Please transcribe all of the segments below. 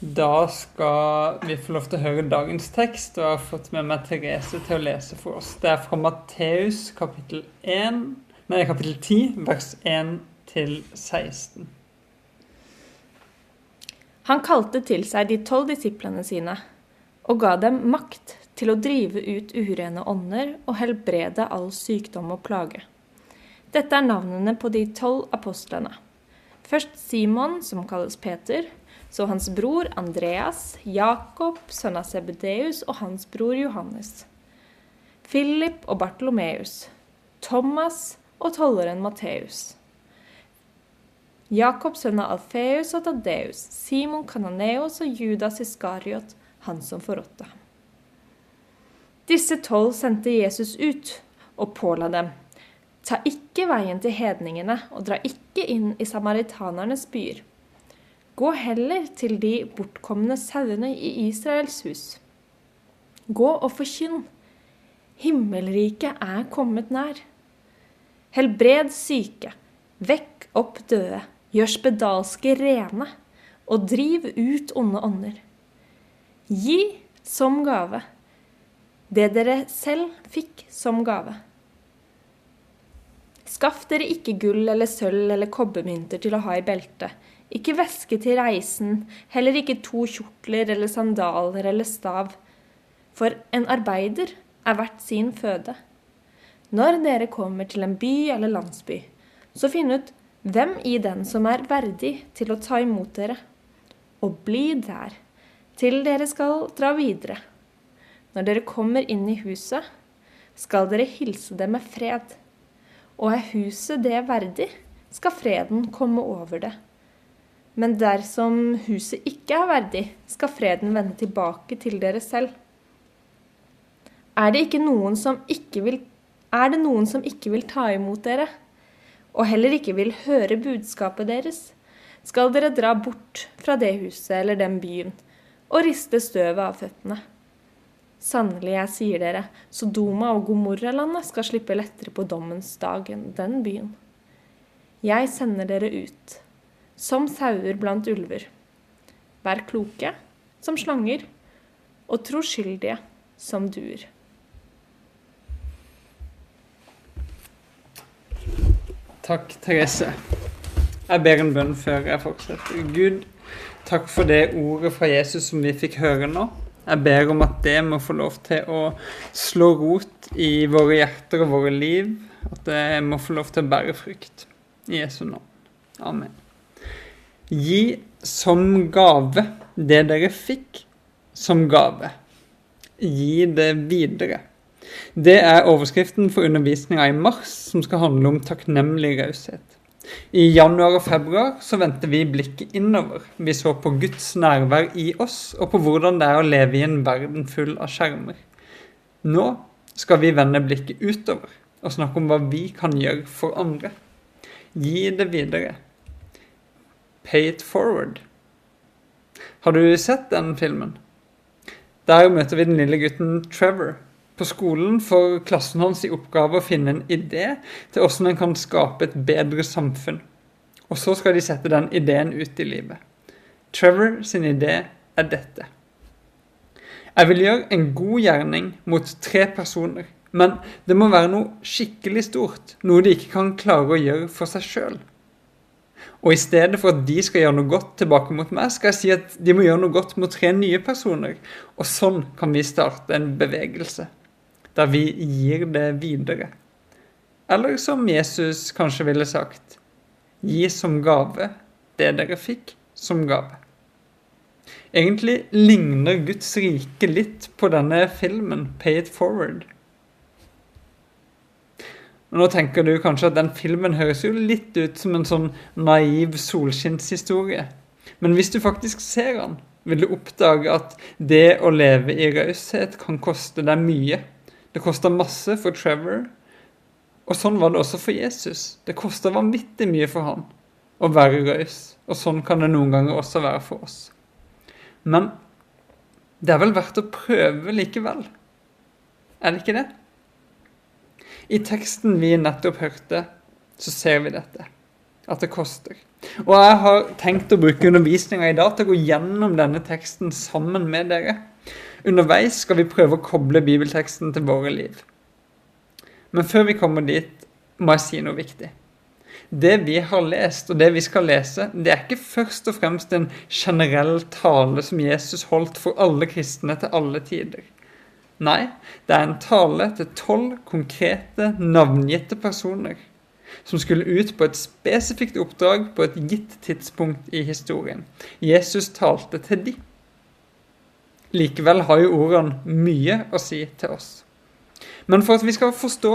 Da skal vi få lov til å høre dagens tekst, og jeg har fått med meg Therese til å lese for oss. Det er fra Matteus kapittel 1, nei, kapittel 10, vers 1 til 16. Han kalte til seg de tolv disiplene sine og ga dem makt til å drive ut urene ånder og helbrede all sykdom og plage. Dette er navnene på de tolv apostlene. Først Simon, som kalles Peter så hans bror Andreas, Jakob, sønn av Sebedeus, og hans bror Johannes. Philip og Bartolomeus, Thomas og tolleren Matteus. Jakob, sønn Alfeus og Tadeus, Simon Kananeos og Judas Iskariot, han som forrådte ham. Disse tolv sendte Jesus ut og påla dem. Ta ikke veien til hedningene, og dra ikke inn i samaritanernes byer. Gå heller til de bortkomne sauene i Israels hus. Gå og forkynn. Himmelriket er kommet nær. Helbred syke, vekk opp døde, gjør spedalske rene, og driv ut onde ånder. Gi som gave det dere selv fikk som gave. Skaff dere ikke gull eller sølv eller kobbermynter til å ha i beltet ikke veske til reisen, heller ikke to kjortler eller sandaler eller stav. For en arbeider er verdt sin føde. Når dere kommer til en by eller landsby, så finn ut hvem i den som er verdig til å ta imot dere, og bli der til dere skal dra videre. Når dere kommer inn i huset, skal dere hilse det med fred. Og er huset det verdig, skal freden komme over det. Men dersom huset ikke er verdig, skal freden vende tilbake til dere selv. Er det, noen vil, er det noen som ikke vil ta imot dere, og heller ikke vil høre budskapet deres, skal dere dra bort fra det huset eller den byen og riste støvet av føttene. Sannelig, jeg sier dere, Sodoma og Gomorralandet skal slippe lettere på dommens dag enn den byen. Jeg sender dere ut som sauer blant ulver. Vær kloke som slanger, og troskyldige som duer. Takk, Therese. Jeg ber en bønn før jeg fortsetter. Gud, takk for det ordet fra Jesus som vi fikk høre nå. Jeg ber om at det må få lov til å slå rot i våre hjerter og våre liv. At det må få lov til å bære frykt. I Jesu navn. Amen. Gi som gave det dere fikk som gave. Gi det videre. Det er overskriften for undervisninga i mars, som skal handle om takknemlig raushet. I januar og februar så vendte vi blikket innover. Vi så på Guds nærvær i oss, og på hvordan det er å leve i en verden full av skjermer. Nå skal vi vende blikket utover og snakke om hva vi kan gjøre for andre. Gi det videre. Pay It Forward. Har du sett den filmen? Der møter vi den lille gutten Trevor. På skolen får klassen hans i oppgave å finne en idé til hvordan en kan skape et bedre samfunn. Og så skal de sette den ideen ut i livet. Trevor sin idé er dette. Jeg vil gjøre en god gjerning mot tre personer, men det må være noe skikkelig stort, noe de ikke kan klare å gjøre for seg sjøl. Og i stedet for at de skal gjøre noe godt tilbake mot meg, skal jeg si at de må gjøre noe godt mot tre nye personer. Og sånn kan vi starte en bevegelse. Der vi gir det videre. Eller som Jesus kanskje ville sagt Gi som gave det dere fikk som gave. Egentlig ligner Guds rike litt på denne filmen, Pay It Forward. Nå tenker du kanskje at den filmen høres jo litt ut som en sånn naiv solskinnshistorie. Men hvis du faktisk ser den, vil du oppdage at det å leve i raushet kan koste deg mye. Det koster masse for Trevor, og sånn var det også for Jesus. Det koster vanvittig mye for han å være raus, og sånn kan det noen ganger også være for oss. Men det er vel verdt å prøve likevel? Er det ikke det? I teksten vi nettopp hørte, så ser vi dette. at det koster. Og jeg har tenkt å bruke undervisninga i dag til å gå gjennom denne teksten sammen med dere. Underveis skal vi prøve å koble bibelteksten til våre liv. Men før vi kommer dit, må jeg si noe viktig. Det vi har lest, og det vi skal lese, det er ikke først og fremst en generell tale som Jesus holdt for alle kristne til alle tider. Nei, det er en tale til tolv konkrete, navngitte personer som skulle ut på et spesifikt oppdrag på et gitt tidspunkt i historien. Jesus talte til de. Likevel har jo ordene mye å si til oss. Men for at vi skal forstå,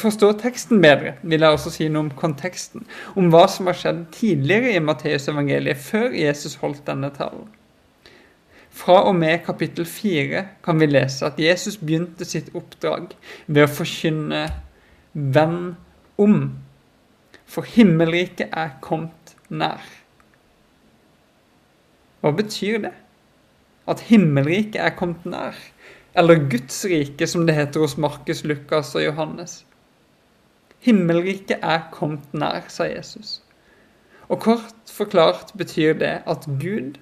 forstå, teksten bedre, vil jeg også si noe om konteksten. Om hva som har skjedd tidligere i Matteusevangeliet, før Jesus holdt denne talen. Fra og med kapittel 4 kan vi lese at Jesus begynte sitt oppdrag ved å forkynne 'venn om', for himmelriket er kommet nær. Hva betyr det? At himmelriket er kommet nær? Eller Guds rike, som det heter hos Markus, Lukas og Johannes. Himmelriket er kommet nær, sa Jesus. Og kort forklart betyr det at Gud,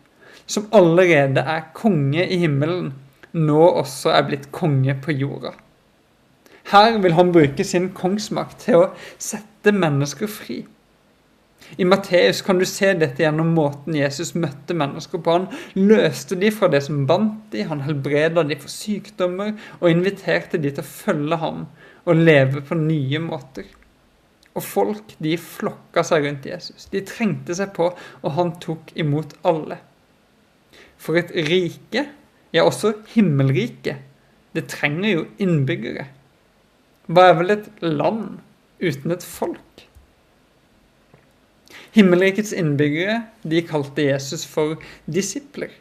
som allerede er konge i himmelen, nå også er blitt konge på jorda. Her vil han bruke sin kongsmakt til å sette mennesker fri. I Matteus kan du se dette gjennom måten Jesus møtte mennesker på. Han løste de fra det som bandt de, han helbreda de for sykdommer og inviterte de til å følge ham og leve på nye måter. Og folk de flokka seg rundt Jesus. De trengte seg på, og han tok imot alle. For et rike, ja også himmelriket, det trenger jo innbyggere. Hva er vel et land uten et folk? Himmelrikets innbyggere de kalte Jesus for disipler.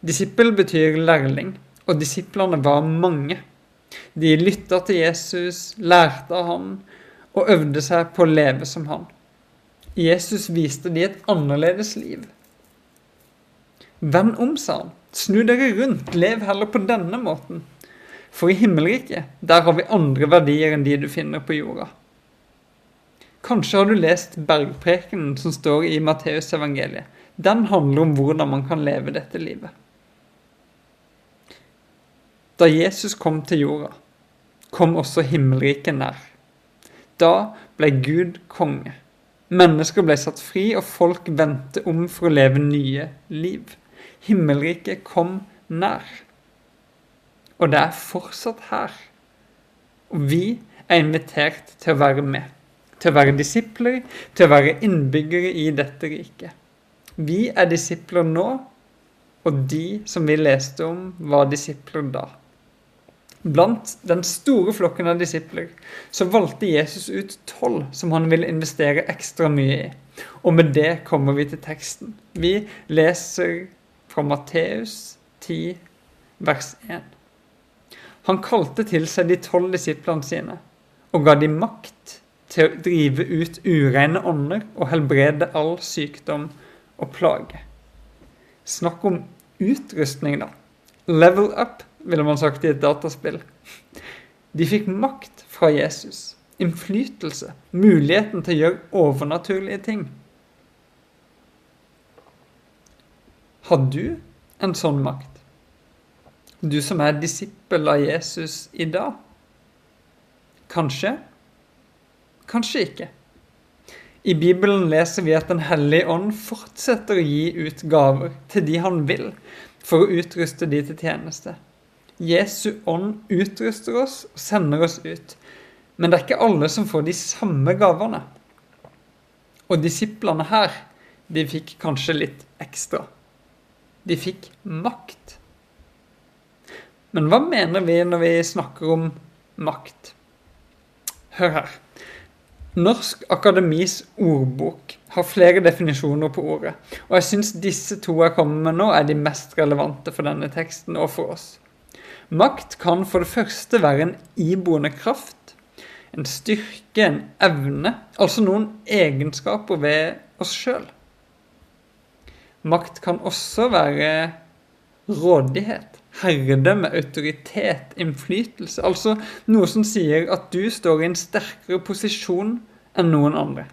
Disippel betyr lærling, og disiplene var mange. De lytta til Jesus, lærte av han og øvde seg på å leve som han. Jesus viste de et annerledes liv. Vend om, sa han. Snu dere rundt, lev heller på denne måten. For i himmelriket, der har vi andre verdier enn de du finner på jorda. Kanskje har du lest bergprekenen som står i Matteusevangeliet. Den handler om hvordan man kan leve dette livet. Da Jesus kom til jorda, kom også himmelriket nær. Da ble Gud konge. Mennesker ble satt fri, og folk vendte om for å leve nye liv. Himmelriket kom nær. Og det er fortsatt her. Og vi er invitert til å være med til å være disipler, til å være innbyggere i dette riket. Vi er disipler nå, og de som vi leste om, var disipler da. Blant den store flokken av disipler så valgte Jesus ut tolv som han ville investere ekstra mye i. Og med det kommer vi til teksten. Vi leser fra Matteus 10, vers 1. Han kalte til seg de tolv disiplene sine og ga dem makt til å drive ut ureine ånder og helbrede all sykdom og plage. Snakk om utrustning, da. Level up, ville man sagt i et dataspill. De fikk makt fra Jesus. Innflytelse. Muligheten til å gjøre overnaturlige ting. Har du en sånn makt? Du som er disippel av Jesus i dag? Kanskje Kanskje ikke. I Bibelen leser vi at Den hellige ånd fortsetter å gi ut gaver til de han vil, for å utruste de til tjeneste. Jesu ånd utruster oss og sender oss ut. Men det er ikke alle som får de samme gavene. Og disiplene her, de fikk kanskje litt ekstra. De fikk makt. Men hva mener vi når vi snakker om makt? Hør her. Norsk Akademis ordbok har flere definisjoner på ordet, og jeg syns disse to jeg kommer med nå, er de mest relevante for denne teksten og for oss. Makt kan for det første være en iboende kraft, en styrke, en evne, altså noen egenskaper ved oss sjøl. Makt kan også være rådighet, herredømme, autoritet, innflytelse. Altså noe som sier at du står i en sterkere posisjon enn noen andre.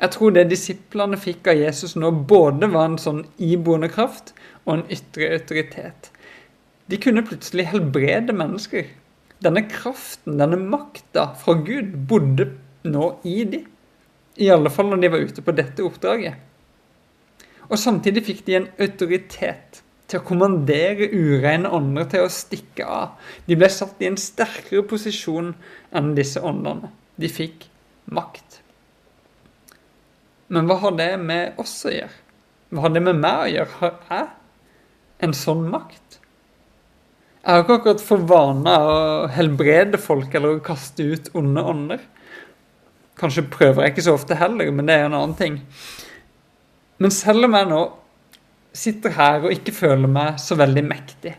Jeg tror det disiplene fikk av Jesus nå, både var en sånn iboende kraft og en ytre autoritet. De kunne plutselig helbrede mennesker. Denne kraften, denne makta fra Gud, bodde nå i de. I alle fall når de var ute på dette oppdraget. Og samtidig fikk de en autoritet til å kommandere ureine ånder til å stikke av. De ble satt i en sterkere posisjon enn disse åndene. De fikk makt. Men hva har det med oss å gjøre? Hva har det med meg å gjøre? Har jeg en sånn makt? Jeg har ikke akkurat for vane å helbrede folk eller å kaste ut onde ånder. Kanskje prøver jeg ikke så ofte heller, men det er en annen ting. Men selv om jeg nå sitter her og ikke føler meg så veldig mektig,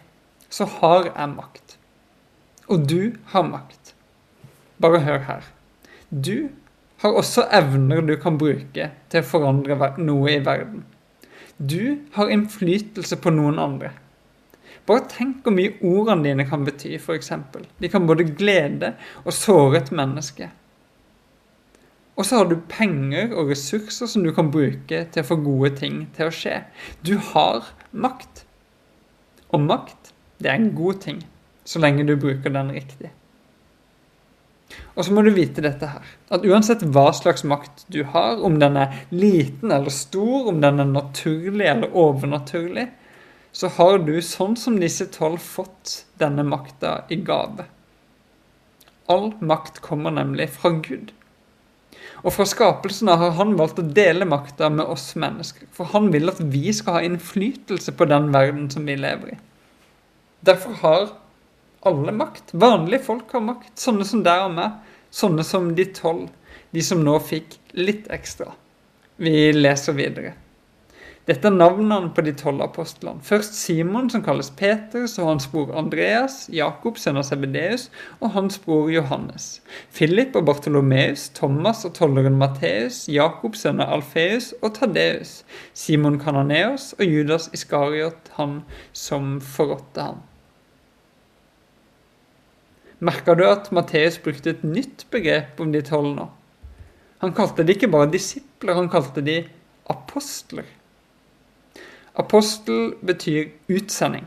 så har jeg makt. Og du har makt. Bare hør her. Du har også evner du kan bruke til å forandre noe i verden. Du har innflytelse på noen andre. Bare tenk hvor mye ordene dine kan bety, f.eks. De kan både glede og såre et menneske. Og så har du penger og ressurser som du kan bruke til å få gode ting til å skje. Du har makt. Og makt, det er en god ting, så lenge du bruker den riktig. Og så må du vite dette her, at uansett hva slags makt du har, om den er liten eller stor, om den er naturlig eller overnaturlig, så har du, sånn som disse tolv, fått denne makta i gave. All makt kommer nemlig fra Gud. Og fra skapelsen av har han valgt å dele makta med oss mennesker. For han vil at vi skal ha innflytelse på den verden som vi lever i. Derfor har alle makt. Vanlige folk har makt. Sånne som deg og meg. Sånne som de tolv. De som nå fikk litt ekstra. Vi leser videre. Dette er navnene på de tolv apostlene. Først Simon, som kalles Peter, så hans bror Andreas, Jakob, sønn av Sebedeus, og hans bror Johannes. Philip og Bartolomeus, Thomas og tolleren Matteus, Jakob, sønn av Alfeus, og Tadeus, Simon Kananeos og Judas Iskariot, han som forrådte ham. Merka du at Matteus brukte et nytt begrep om de tolv nå? Han kalte de ikke bare disipler, han kalte de apostler. Apostel betyr utsending.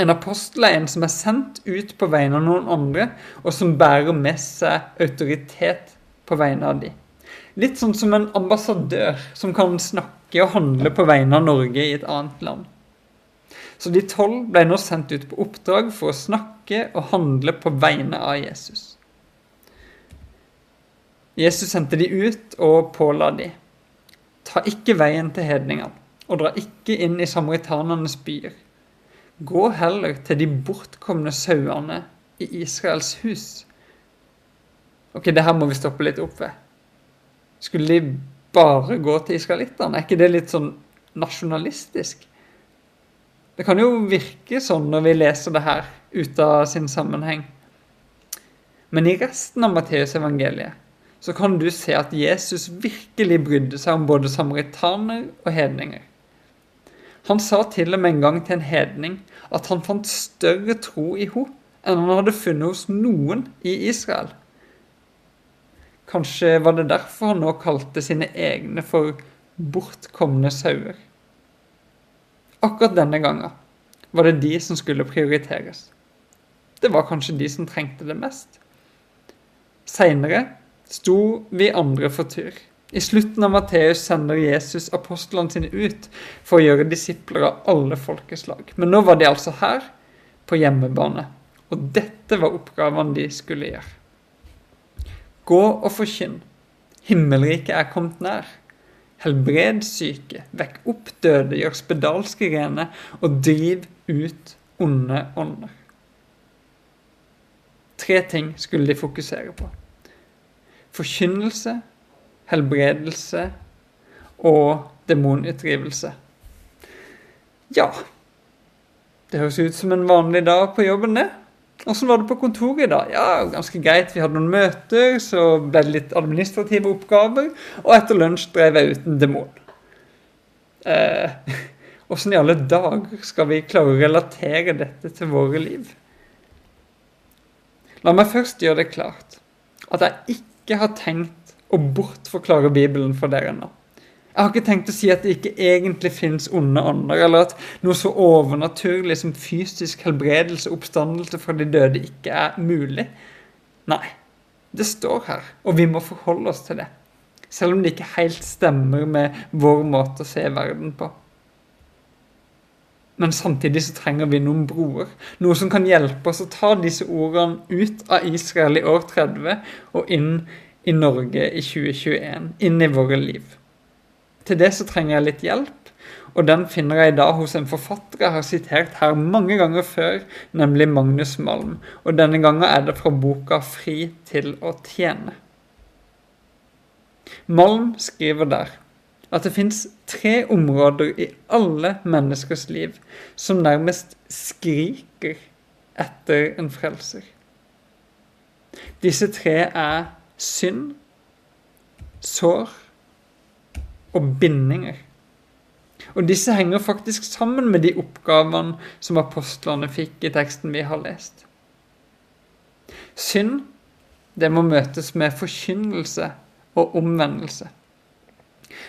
En apostel er en som er sendt ut på vegne av noen andre, og som bærer med seg autoritet på vegne av de. Litt sånn som en ambassadør som kan snakke og handle på vegne av Norge i et annet land. Så de tolv ble nå sendt ut på oppdrag for å snakke og handle på vegne av Jesus. Jesus sendte de ut og påla de. Ta ikke veien til hedningene, og dra ikke inn i samaritanernes byer. Gå heller til de bortkomne sauene i Israels hus. Ok, det her må vi stoppe litt opp ved. Skulle de bare gå til israelittene? Er ikke det litt sånn nasjonalistisk? Det kan jo virke sånn når vi leser det her ut av sin sammenheng. Men i resten av Matteusevangeliet så kan du se at Jesus virkelig brydde seg om både samaritaner og hedninger. Han sa til og med en gang til en hedning at han fant større tro i henne enn han hadde funnet hos noen i Israel. Kanskje var det derfor han nå kalte sine egne for bortkomne sauer. Akkurat denne gangen var det de som skulle prioriteres. Det var kanskje de som trengte det mest. Seinere sto vi andre for tur. I slutten av Matteus sender Jesus apostlene sine ut for å gjøre disipler av alle folkeslag. Men nå var de altså her, på hjemmebane. Og dette var oppgavene de skulle gjøre. Gå og forkynn. Himmelriket er kommet nær. Helbred syke, vekk opp døde, gjør spedalske rene, og driv ut onde ånder. Tre ting skulle de fokusere på. Forkynnelse, helbredelse og demonutdrivelse. Ja, det høres ut som en vanlig dag på jobben, det. Åssen var det på kontoret i dag? Ja, ganske greit. Vi hadde noen møter, så ble det litt administrative oppgaver. Og etter lunsj drev jeg ut en demon. Åssen eh, i alle dager skal vi klare å relatere dette til våre liv? La meg først gjøre det klart at jeg ikke har tenkt å bortforklare Bibelen for dere nå. Jeg har ikke tenkt å si at det ikke egentlig fins onde ånder, eller at noe så overnaturlig som fysisk helbredelse og oppstandelse fra de døde ikke er mulig. Nei, det står her, og vi må forholde oss til det. Selv om det ikke helt stemmer med vår måte å se verden på. Men samtidig så trenger vi noen broer. Noe som kan hjelpe oss å ta disse ordene ut av Israel i år 30 og inn i Norge i 2021. Inn i våre liv. Til det så trenger jeg litt hjelp, og den finner jeg da hos en forfatter jeg har sitert her mange ganger før, nemlig Magnus Malm. Og denne gangen er det fra boka 'Fri til å tjene'. Malm skriver der at det fins tre områder i alle menneskers liv som nærmest skriker etter en frelser. Disse tre er synd, sår og bindinger. Og disse henger faktisk sammen med de oppgavene som apostlene fikk i teksten vi har lest. Synd, det må møtes med forkynnelse og omvendelse.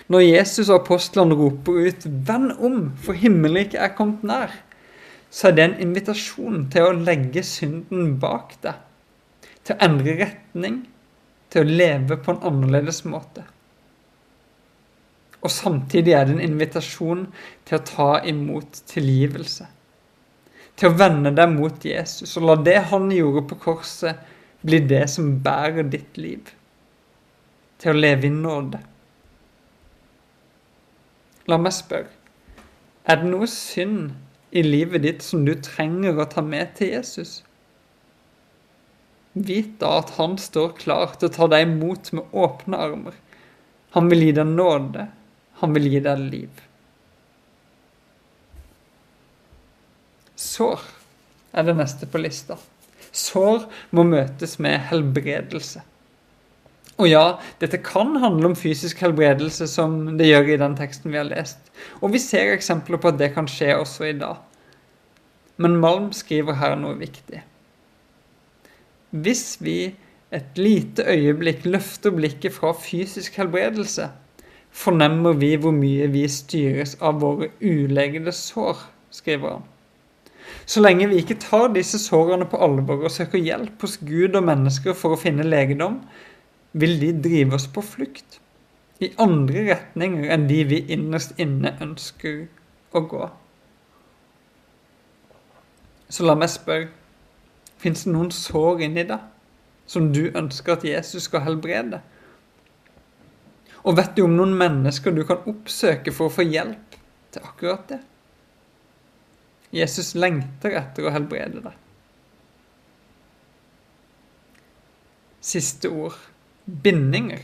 Når Jesus og apostlene roper ut 'Venn om, for himmelriket er kommet nær', så er det en invitasjon til å legge synden bak deg. Til å endre retning, til å leve på en annerledes måte. Og samtidig er det en invitasjon til å ta imot tilgivelse. Til å vende deg mot Jesus og la det han gjorde på korset, bli det som bærer ditt liv. Til å leve i nåde. La meg spørre, er det noe synd i livet ditt som du trenger å ta med til Jesus? Vit da at han står klar til å ta deg imot med åpne armer. Han vil gi deg nåde, han vil gi deg liv. Sår er det neste på lista. Sår må møtes med helbredelse. Og ja, dette kan handle om fysisk helbredelse, som det gjør i den teksten vi har lest. Og vi ser eksempler på at det kan skje også i dag. Men Malm skriver her noe viktig. Hvis vi et lite øyeblikk løfter blikket fra fysisk helbredelse, fornemmer vi hvor mye vi styres av våre ulegede sår, skriver han. Så lenge vi ikke tar disse sårene på alvor og søker hjelp hos Gud og mennesker for å finne legedom, vil de drive oss på flukt i andre retninger enn de vi innerst inne ønsker å gå. Så la meg spørre, fins det noen sår inni deg som du ønsker at Jesus skal helbrede? Og vet du om noen mennesker du kan oppsøke for å få hjelp til akkurat det? Jesus lengter etter å helbrede deg. Siste ord bindinger.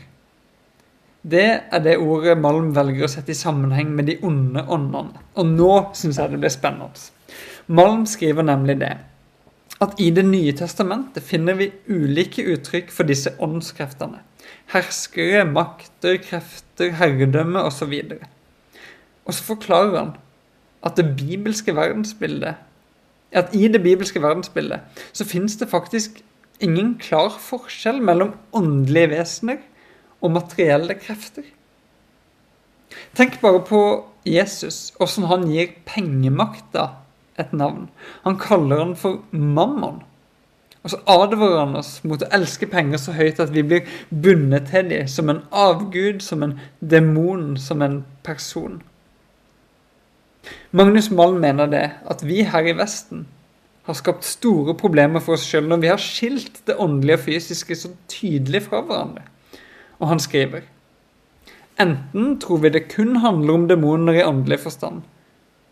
Det er det ordet Malm velger å sette i sammenheng med de onde åndene. Og nå syns jeg det blir spennende. Malm skriver nemlig det at i Det nye testamentet finner vi ulike uttrykk for disse åndskreftene herskere, makter, krefter, herredømme osv. Og så forklarer han at det bibelske verdensbildet at i det bibelske verdensbildet så finnes det faktisk ingen klar forskjell mellom åndelige vesener og materielle krefter. Tenk bare på Jesus, åssen han gir pengemakta et navn. Han kaller han for mammon. Og så advarer han oss mot å elske penger så høyt at vi blir bundet til dem som en avgud, som en demon, som en person. Magnus Malm mener det at vi her i Vesten har skapt store problemer for oss sjøl når vi har skilt det åndelige og fysiske så tydelig fra hverandre. Og han skriver Enten tror vi det kun handler om demoner i åndelig forstand,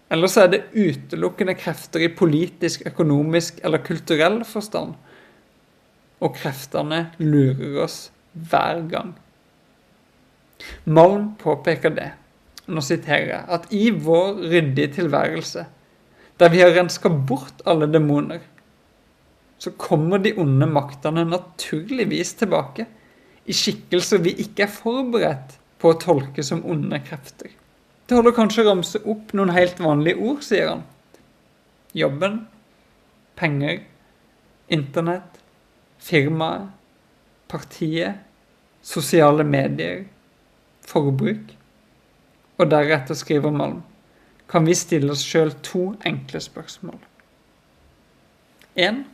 eller så er det utelukkende krefter i politisk, økonomisk eller kulturell forstand. Og kreftene lurer oss hver gang. Malm påpeker det, nå siterer jeg, at i vår ryddige tilværelse, der vi har renska bort alle demoner, så kommer de onde maktene naturligvis tilbake, i skikkelser vi ikke er forberedt på å tolke som onde krefter. Det holder kanskje å ramse opp noen helt vanlige ord, sier han. Jobben, penger, internett, firmaet, partiet, sosiale medier, forbruk. Og deretter skriver Malm, kan vi stille oss sjøl to enkle spørsmål. 1.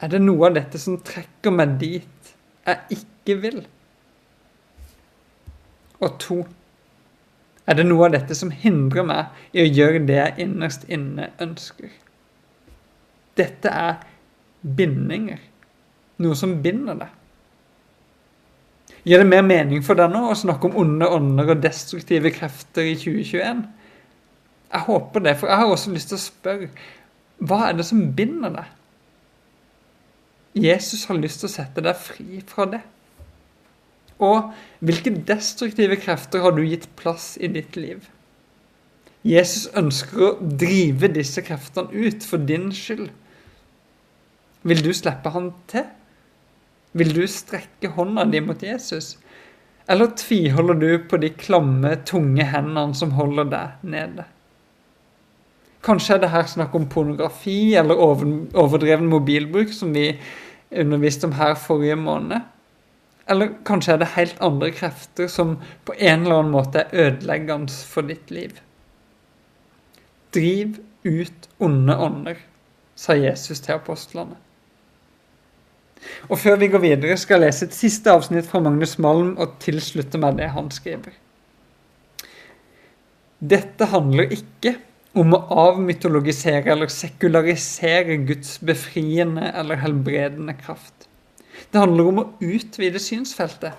Er det noe av dette som trekker meg dit jeg ikke vil? Og to. Er det noe av dette som hindrer meg i å gjøre det jeg innerst inne ønsker? Dette er bindinger. Noe som binder deg. Gir det mer mening for deg nå å snakke om onde ånder og destruktive krefter i 2021? Jeg håper det, for jeg har også lyst til å spørre hva er det som binder deg? Jesus har lyst til å sette deg fri fra det. Og hvilke destruktive krefter har du gitt plass i ditt liv? Jesus ønsker å drive disse kreftene ut for din skyld. Vil du slippe han til? Vil du strekke hånda di mot Jesus? Eller tviholder du på de klamme, tunge hendene som holder deg nede? Kanskje er det her snakk om pornografi eller overdreven mobilbruk, som vi underviste om her forrige måned. Eller kanskje er det helt andre krefter som på en eller annen måte er ødeleggende for ditt liv. Driv ut onde ånder, sa Jesus til apostlene. Og Før vi går videre, skal jeg lese et siste avsnitt fra Magnus Malm og tilslutte meg det han skriver. Dette handler ikke om å avmytologisere eller sekularisere Guds befriende eller helbredende kraft. Det handler om å utvide synsfeltet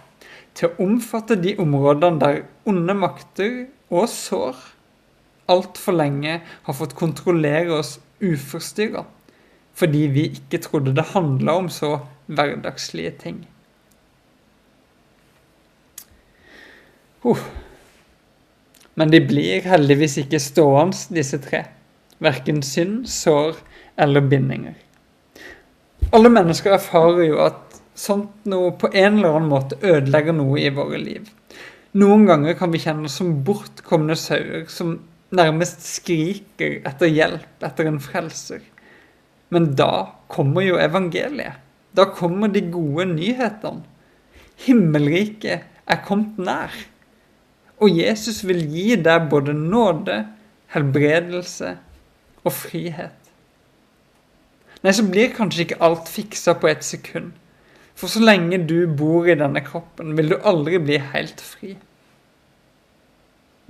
til å omfatte de områdene der onde makter og sår altfor lenge har fått kontrollere oss uforstyrra, fordi vi ikke trodde det handla om så hverdagslige ting. Uh. Men de blir heldigvis ikke stående, disse tre. Verken synd, sår eller bindinger. Alle mennesker erfarer jo at sånt noe på en eller annen måte ødelegger noe i våre liv. Noen ganger kan vi kjenne oss som bortkomne sauer som nærmest skriker etter hjelp, etter en frelser. Men da kommer jo evangeliet. Da kommer de gode nyhetene. Himmelriket er kommet nær. Og Jesus vil gi deg både nåde, helbredelse og frihet. Nei, så blir kanskje ikke alt fiksa på et sekund. For så lenge du bor i denne kroppen, vil du aldri bli helt fri.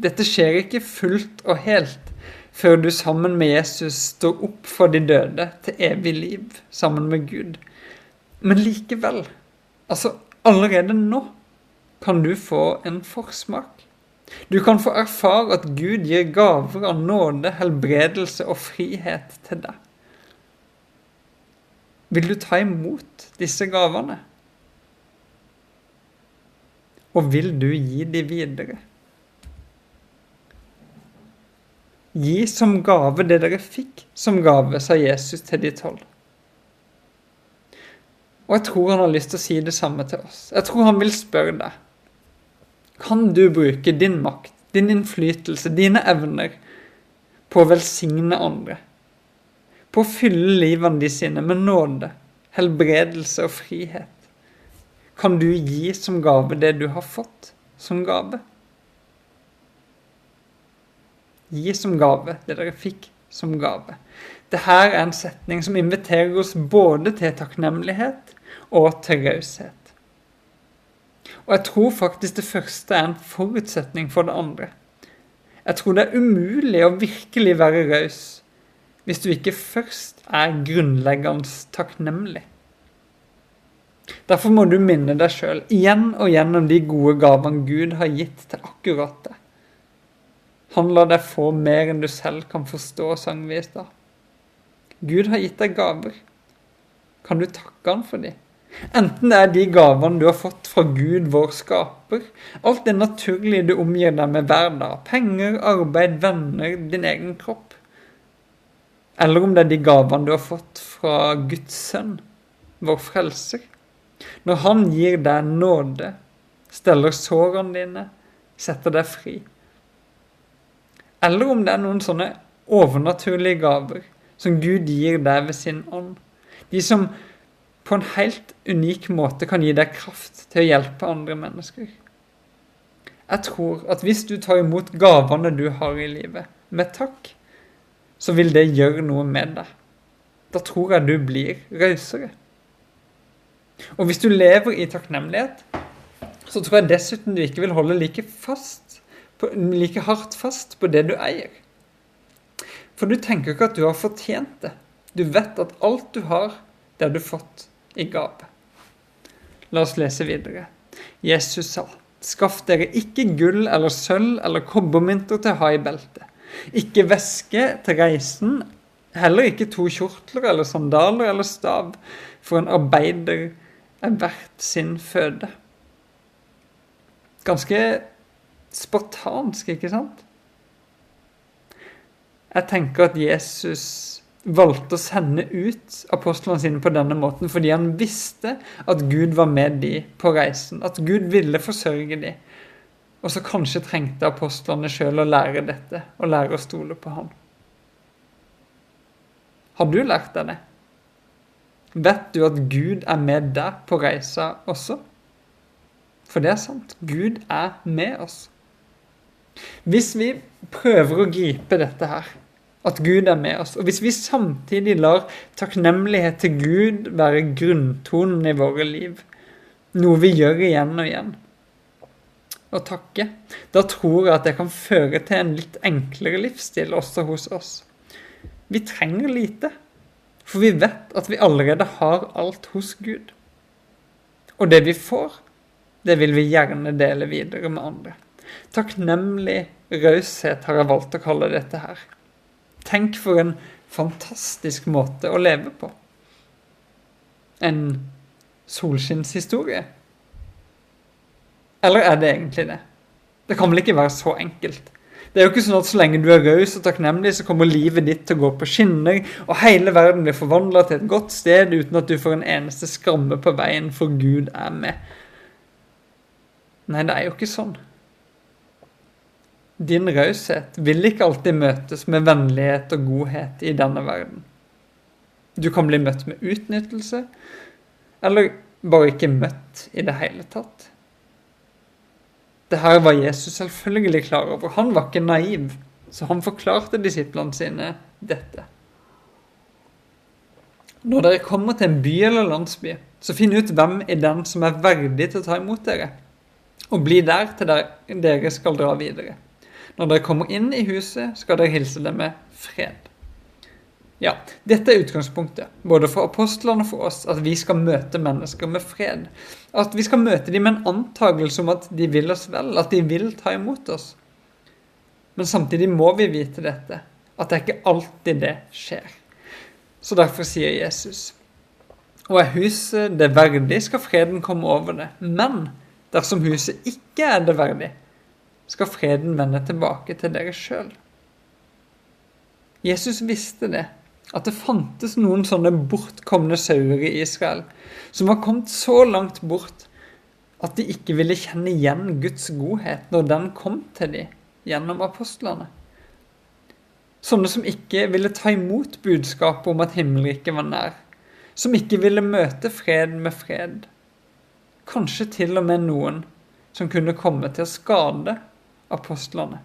Dette skjer ikke fullt og helt før du sammen med Jesus står opp for de døde til evig liv sammen med Gud. Men likevel, altså allerede nå, kan du få en forsmak. Du kan få erfare at Gud gir gaver av nåde, helbredelse og frihet til deg. Vil du ta imot disse gavene? Og vil du gi de videre? Gi som gave det dere fikk som gave, sa Jesus til de tolv. Og jeg tror han har lyst til å si det samme til oss. Jeg tror han vil spørre deg. Kan du bruke din makt, din innflytelse, dine evner på å velsigne andre? På å fylle livene de sine med nåde, helbredelse og frihet. Kan du gi som gave det du har fått som gave? Gi som gave det dere fikk som gave. Dette er en setning som inviterer oss både til takknemlighet og til raushet. Og jeg tror faktisk det første er en forutsetning for det andre. Jeg tror det er umulig å virkelig være raus hvis du ikke først er grunnleggende takknemlig. Derfor må du minne deg sjøl igjen og igjen om de gode gavene Gud har gitt til akkurat det. Han lar deg få mer enn du selv kan forstå, sang vi i stad. Gud har gitt deg gaver. Kan du takke han for dem? Enten det er de gavene du har fått fra Gud, vår skaper, alt det naturlige du omgir deg med hver dag, penger, arbeid, venner, din egen kropp, eller om det er de gavene du har fått fra Guds sønn, vår frelser. Når han gir deg nåde, steller sårene dine, setter deg fri. Eller om det er noen sånne overnaturlige gaver som Gud gir deg ved sin ånd. De som på en helt unik måte kan gi deg kraft til å hjelpe andre mennesker. Jeg tror at hvis du tar imot gavene du har i livet, med takk, så vil det gjøre noe med deg. Da tror jeg du blir rausere. Og hvis du lever i takknemlighet, så tror jeg dessuten du ikke vil holde like, fast like hardt fast på det du eier. For du tenker ikke at du har fortjent det. Du vet at alt du har, det har du fått i gave. La oss lese videre. Jesus sa, skaff dere ikke gull eller sølv eller kobbermynter til å ha i beltet. Ikke væske til reisen, heller ikke to kjortler eller sandaler eller stav, for en arbeider er verdt sin føde. Ganske spartansk, ikke sant? Jeg tenker at Jesus valgte å sende ut apostlene sine på denne måten fordi han visste at Gud var med dem på reisen, at Gud ville forsørge de. Og så kanskje trengte apostlene sjøl å lære dette, og lære å stole på ham. Har du lært deg det? Vet du at Gud er med deg på reisa også? For det er sant. Gud er med oss. Hvis vi prøver å gripe dette her, at Gud er med oss, og hvis vi samtidig lar takknemlighet til Gud være grunntonen i våre liv, noe vi gjør igjen og igjen, og takke, da tror jeg at det kan føre til en litt enklere livsstil også hos oss. Vi trenger lite. For vi vet at vi allerede har alt hos Gud. Og det vi får, det vil vi gjerne dele videre med andre. Takknemlig raushet har jeg valgt å kalle dette her. Tenk for en fantastisk måte å leve på. En solskinnshistorie. Eller er det egentlig det? Det kan vel ikke være så enkelt? Det er jo ikke sånn at så lenge du er raus og takknemlig, så kommer livet ditt til å gå på skinner, og hele verden blir forvandla til et godt sted uten at du får en eneste skramme på veien, for Gud er med. Nei, det er jo ikke sånn. Din raushet vil ikke alltid møtes med vennlighet og godhet i denne verden. Du kan bli møtt med utnyttelse, eller bare ikke møtt i det hele tatt. Det her var Jesus selvfølgelig klar over. Han var ikke naiv, så han forklarte disiplene sine dette. Når dere kommer til en by eller landsby, så finn ut hvem i den som er verdig til å ta imot dere, og bli der til dere skal dra videre. Når dere kommer inn i huset, skal dere hilse dem med fred. Ja, dette er utgangspunktet, både for apostlene og for oss, at vi skal møte mennesker med fred. At vi skal møte dem med en antakelse om at de vil oss vel, at de vil ta imot oss. Men samtidig må vi vite dette, at det er ikke alltid det skjer. Så derfor sier Jesus Og er huset det verdig, skal freden komme over det. Men dersom huset ikke er det verdig, skal freden vende tilbake til dere sjøl. Jesus visste det, at det fantes noen sånne bortkomne sauer i Israel som var kommet så langt bort at de ikke ville kjenne igjen Guds godhet når den kom til dem gjennom apostlene. Sånne som ikke ville ta imot budskapet om at himmelriket var nær. Som ikke ville møte fred med fred. Kanskje til og med noen som kunne komme til å skade apostlene.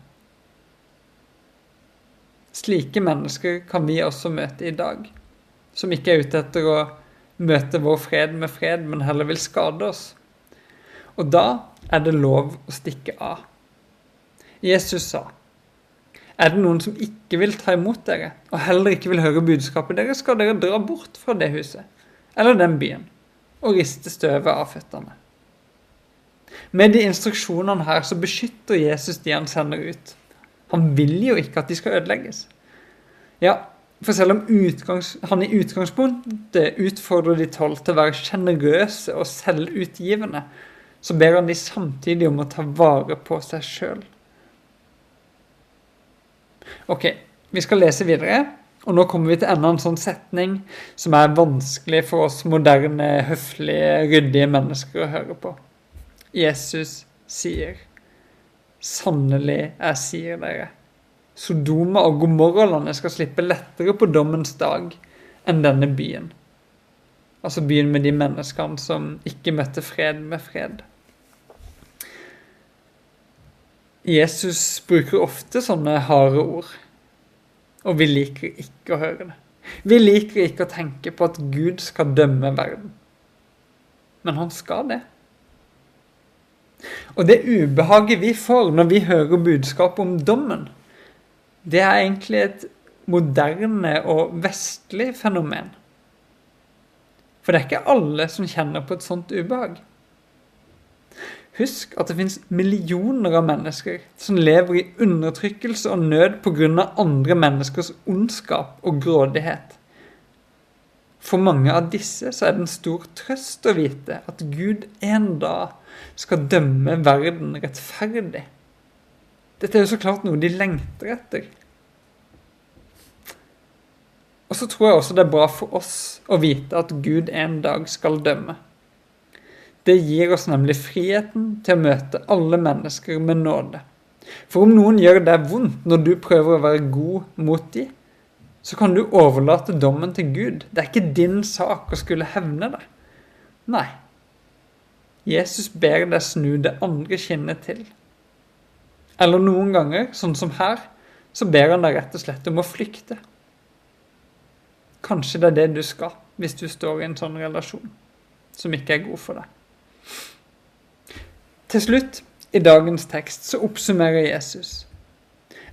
Slike mennesker kan vi også møte i dag, som ikke er ute etter å møte vår fred med fred, men heller vil skade oss. Og da er det lov å stikke av. Jesus sa, er det noen som ikke vil ta imot dere, og heller ikke vil høre budskapet deres, skal dere dra bort fra det huset, eller den byen, og riste støvet av føttene. Med de instruksjonene her så beskytter Jesus de han sender ut. Han vil jo ikke at de skal ødelegges. Ja, for selv om utgangs, han i utgangspunktet utfordrer de tolv til å være sjenerøse og selvutgivende, så ber han de samtidig om å ta vare på seg sjøl. Ok, vi skal lese videre, og nå kommer vi til enda en sånn setning som er vanskelig for oss moderne, høflige, ryddige mennesker å høre på. Jesus sier Sannelig, jeg sier dere, Sodoma og Gomorralandet skal slippe lettere på dommens dag enn denne byen. Altså byen med de menneskene som ikke møtte fred med fred. Jesus bruker ofte sånne harde ord, og vi liker ikke å høre det. Vi liker ikke å tenke på at Gud skal dømme verden. Men han skal det. Og det ubehaget vi får når vi hører budskapet om dommen, det er egentlig et moderne og vestlig fenomen. For det er ikke alle som kjenner på et sånt ubehag. Husk at det finnes millioner av mennesker som lever i undertrykkelse og nød pga. andre menneskers ondskap og grådighet. For mange av disse så er det en stor trøst å vite at Gud en dag skal dømme verden rettferdig. Dette er jo så klart noe de lengter etter. Og så tror jeg også det er bra for oss å vite at Gud en dag skal dømme. Det gir oss nemlig friheten til å møte alle mennesker med nåde. For om noen gjør det vondt når du prøver å være god mot dem, så kan du overlate dommen til Gud. Det er ikke din sak å skulle hevne det. Nei. Jesus ber deg snu det andre kinnet til. Eller noen ganger, sånn som her, så ber han deg rett og slett om å flykte. Kanskje det er det du skal hvis du står i en sånn relasjon som ikke er god for deg. Til slutt, i dagens tekst, så oppsummerer Jesus.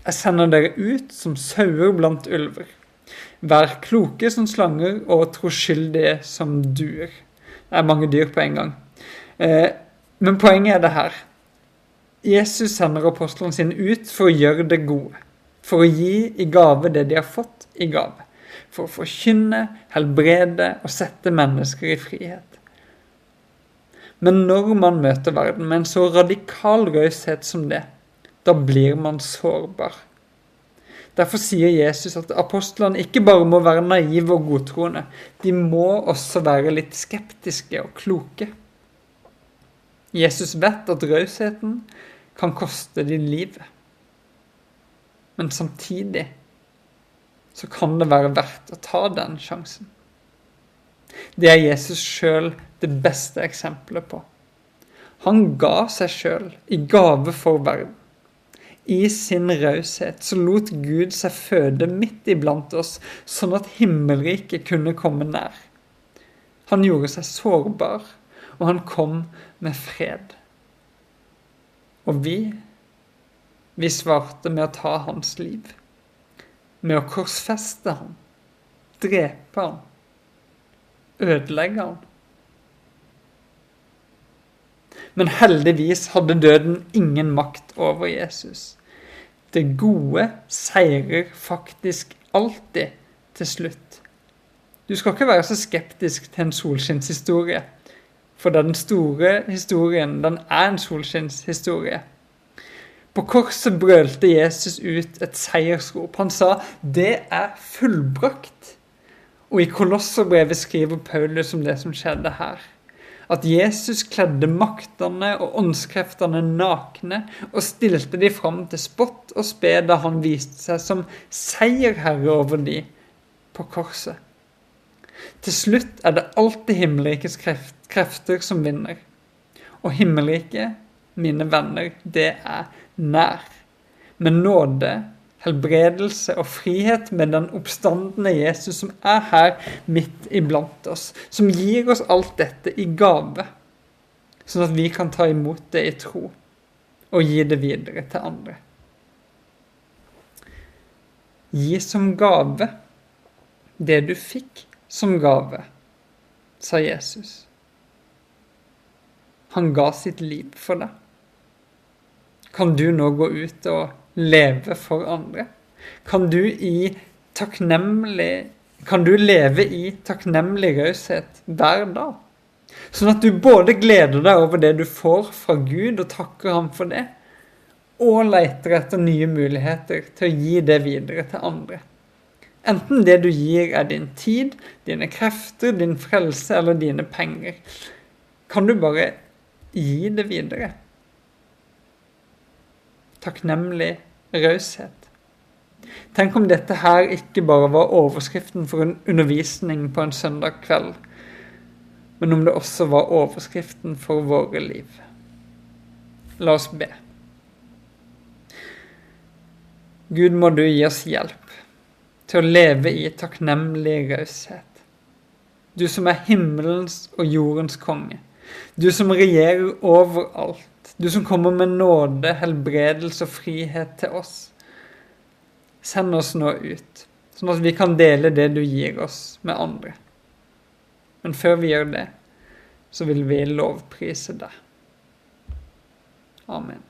Jeg sender dere ut som sauer blant ulver. Vær kloke som slanger og troskyldige som duer. Det er mange dyr på en gang. Eh, men poenget er det her. Jesus sender apostlene sine ut for å gjøre det gode. For å gi i gave det de har fått i gave. For å forkynne, helbrede og sette mennesker i frihet. Men når man møter verden med en så radikal raushet som det, da blir man sårbar. Derfor sier Jesus at apostlene ikke bare må være naive og godtroende, de må også være litt skeptiske og kloke. Jesus vet at rausheten kan koste din livet. Men samtidig så kan det være verdt å ta den sjansen. Det er Jesus sjøl det beste eksempelet på. Han ga seg sjøl i gave for verden. I sin raushet så lot Gud seg føde midt iblant oss, sånn at himmelriket kunne komme nær. Han gjorde seg sårbar, og han kom med fred. Og vi, vi svarte med å ta hans liv. Med å korsfeste ham, drepe ham, ødelegge ham. Men heldigvis hadde døden ingen makt over Jesus. Det gode seirer faktisk alltid til slutt. Du skal ikke være så skeptisk til en solskinnshistorie. For den store historien, den er en solskinnshistorie. På korset brølte Jesus ut et seiersrop. Han sa 'Det er fullbrakt'. Og i Kolosserbrevet skriver Paulus om det som skjedde her at Jesus kledde maktene og åndskreftene nakne og stilte de fram til spott og spe da han viste seg som seierherre over de på korset. Til slutt er det alltid himmelrikets krefter som vinner. Og himmelriket, mine venner, det er nær. Med nåde helbredelse og frihet med den oppstandende Jesus som er her midt iblant oss. Som gir oss alt dette i gave, sånn at vi kan ta imot det i tro og gi det videre til andre. Gi som gave det du fikk som gave, sa Jesus. Han ga sitt liv for deg. Kan du nå gå ut og leve for andre? Kan du i Kan du leve i takknemlig raushet hver dag? Sånn at du både gleder deg over det du får fra Gud, og takker ham for det, og leter etter nye muligheter til å gi det videre til andre. Enten det du gir er din tid, dine krefter, din frelse eller dine penger, kan du bare gi det videre. Takknemlig raushet. Tenk om dette her ikke bare var overskriften for en undervisning på en søndag kveld, men om det også var overskriften for våre liv. La oss be. Gud, må du gi oss hjelp til å leve i takknemlig raushet. Du som er himmelens og jordens konge. Du som regjerer overalt. Du som kommer med nåde, helbredelse og frihet til oss. Send oss nå ut, sånn at vi kan dele det du gir oss, med andre. Men før vi gjør det, så vil vi lovprise deg. Amen.